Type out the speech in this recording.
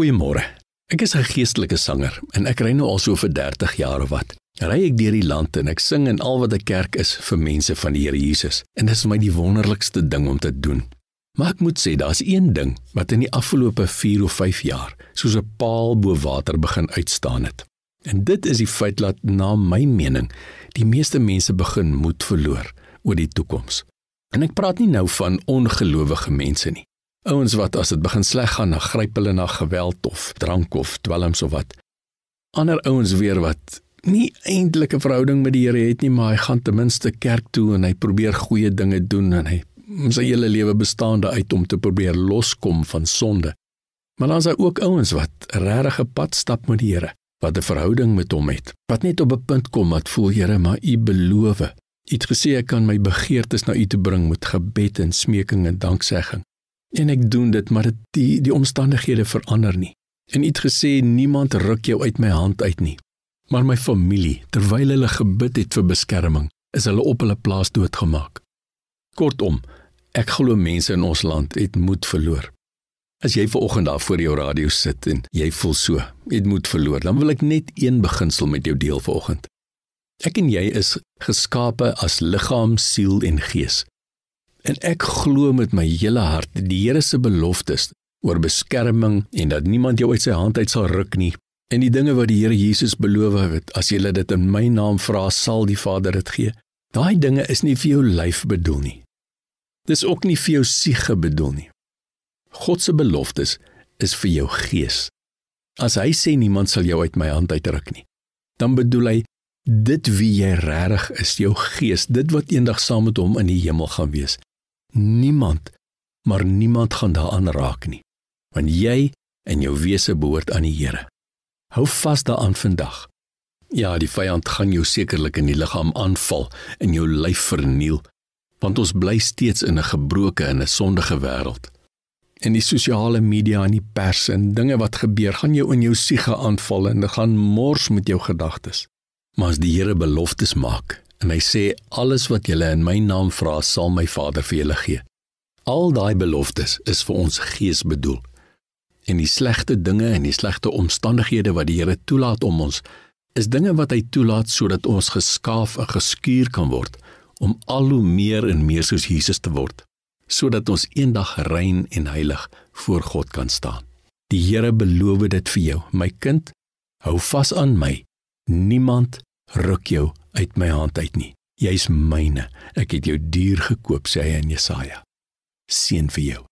Goeiemôre. Ek is 'n geestelike sanger en ek ry nou al so vir 30 jaar of wat. Ry ek deur die land en ek sing in al wat 'n kerk is vir mense van die Here Jesus. En dit is my die wonderlikste ding om te doen. Maar ek moet sê daar's een ding wat in die afgelope 4 of 5 jaar soos 'n paal bo water begin uitstaan het. En dit is die feit dat na my mening die meeste mense begin moed verloor oor die toekoms. En ek praat nie nou van ongelowige mense nie. Ouens wat as dit begin sleg gaan, dan gryp hulle na geweld of drank of dwelms of wat. Ander ouens weer wat nie eintlik 'n verhouding met die Here het nie, maar hy gaan ten minste kerk toe en hy probeer goeie dinge doen en hy sy hele lewe bestaande uit om te probeer loskom van sonde. Maar dan is daar ook ouens wat regtig 'n pad stap met die Here, wat 'n verhouding met hom het. Wat net op 'n punt kom wat voel Here, maar u beloof. U het gesê ek kan my begeertes na u toe bring met gebed en smeking en danksegging. En ek doen dit, maar dit die die omstandighede verander nie. En het gesê niemand ruk jou uit my hand uit nie. Maar my familie, terwyl hulle gebid het vir beskerming, is hulle op hulle plaas doodgemaak. Kortom, ek glo mense in ons land het moed verloor. As jy ver oggend daar voor jou radio sit en jy voel so, het moed verloor, dan wil ek net een beginsel met jou deel vanoggend. Ek en jy is geskape as liggaam, siel en gees. En ek glo met my hele hart die Here se beloftes oor beskerming en dat niemand jou uit sy hand uit sal ruk nie. En die dinge wat die Here Jesus beloof het, as jy dit in my naam vra, sal die Vader dit gee. Daai dinge is nie vir jou lyf bedoel nie. Dis ook nie vir jou siege bedoel nie. God se beloftes is vir jou gees. As hy sê niemand sal jou uit my hand uitruk nie, dan bedoel hy dit wie jy regtig is, jou gees, dit wat eendag saam met hom in die hemel gaan wees. Niemand, maar niemand gaan daaraan raak nie, want jy en jou wese behoort aan die Here. Hou vas daaraan vandag. Ja, die vyand gaan jou sekerlik in die liggaam aanval en jou lyf verniel, want ons bly steeds in 'n gebroke en 'n sondige wêreld. En die sosiale media en die pers en dinge wat gebeur, gaan jou in jou siege aanval en dit gaan mors met jou gedagtes. Maar as die Here beloftes maak, en hy sê alles wat julle in my naam vra sal my Vader vir julle gee. Al daai beloftes is vir ons gees bedoel. En die slegte dinge en die slegte omstandighede wat die Here toelaat om ons is dinge wat hy toelaat sodat ons geskaaf en geskuur kan word om al hoe meer en meer soos Jesus te word sodat ons eendag rein en heilig voor God kan staan. Die Here beloof dit vir jou, my kind, hou vas aan my. Niemand ruk jou uit my hand uit nie. Jy's myne. Ek het jou duur gekoop, sê hy in Jesaja. Seën vir jou.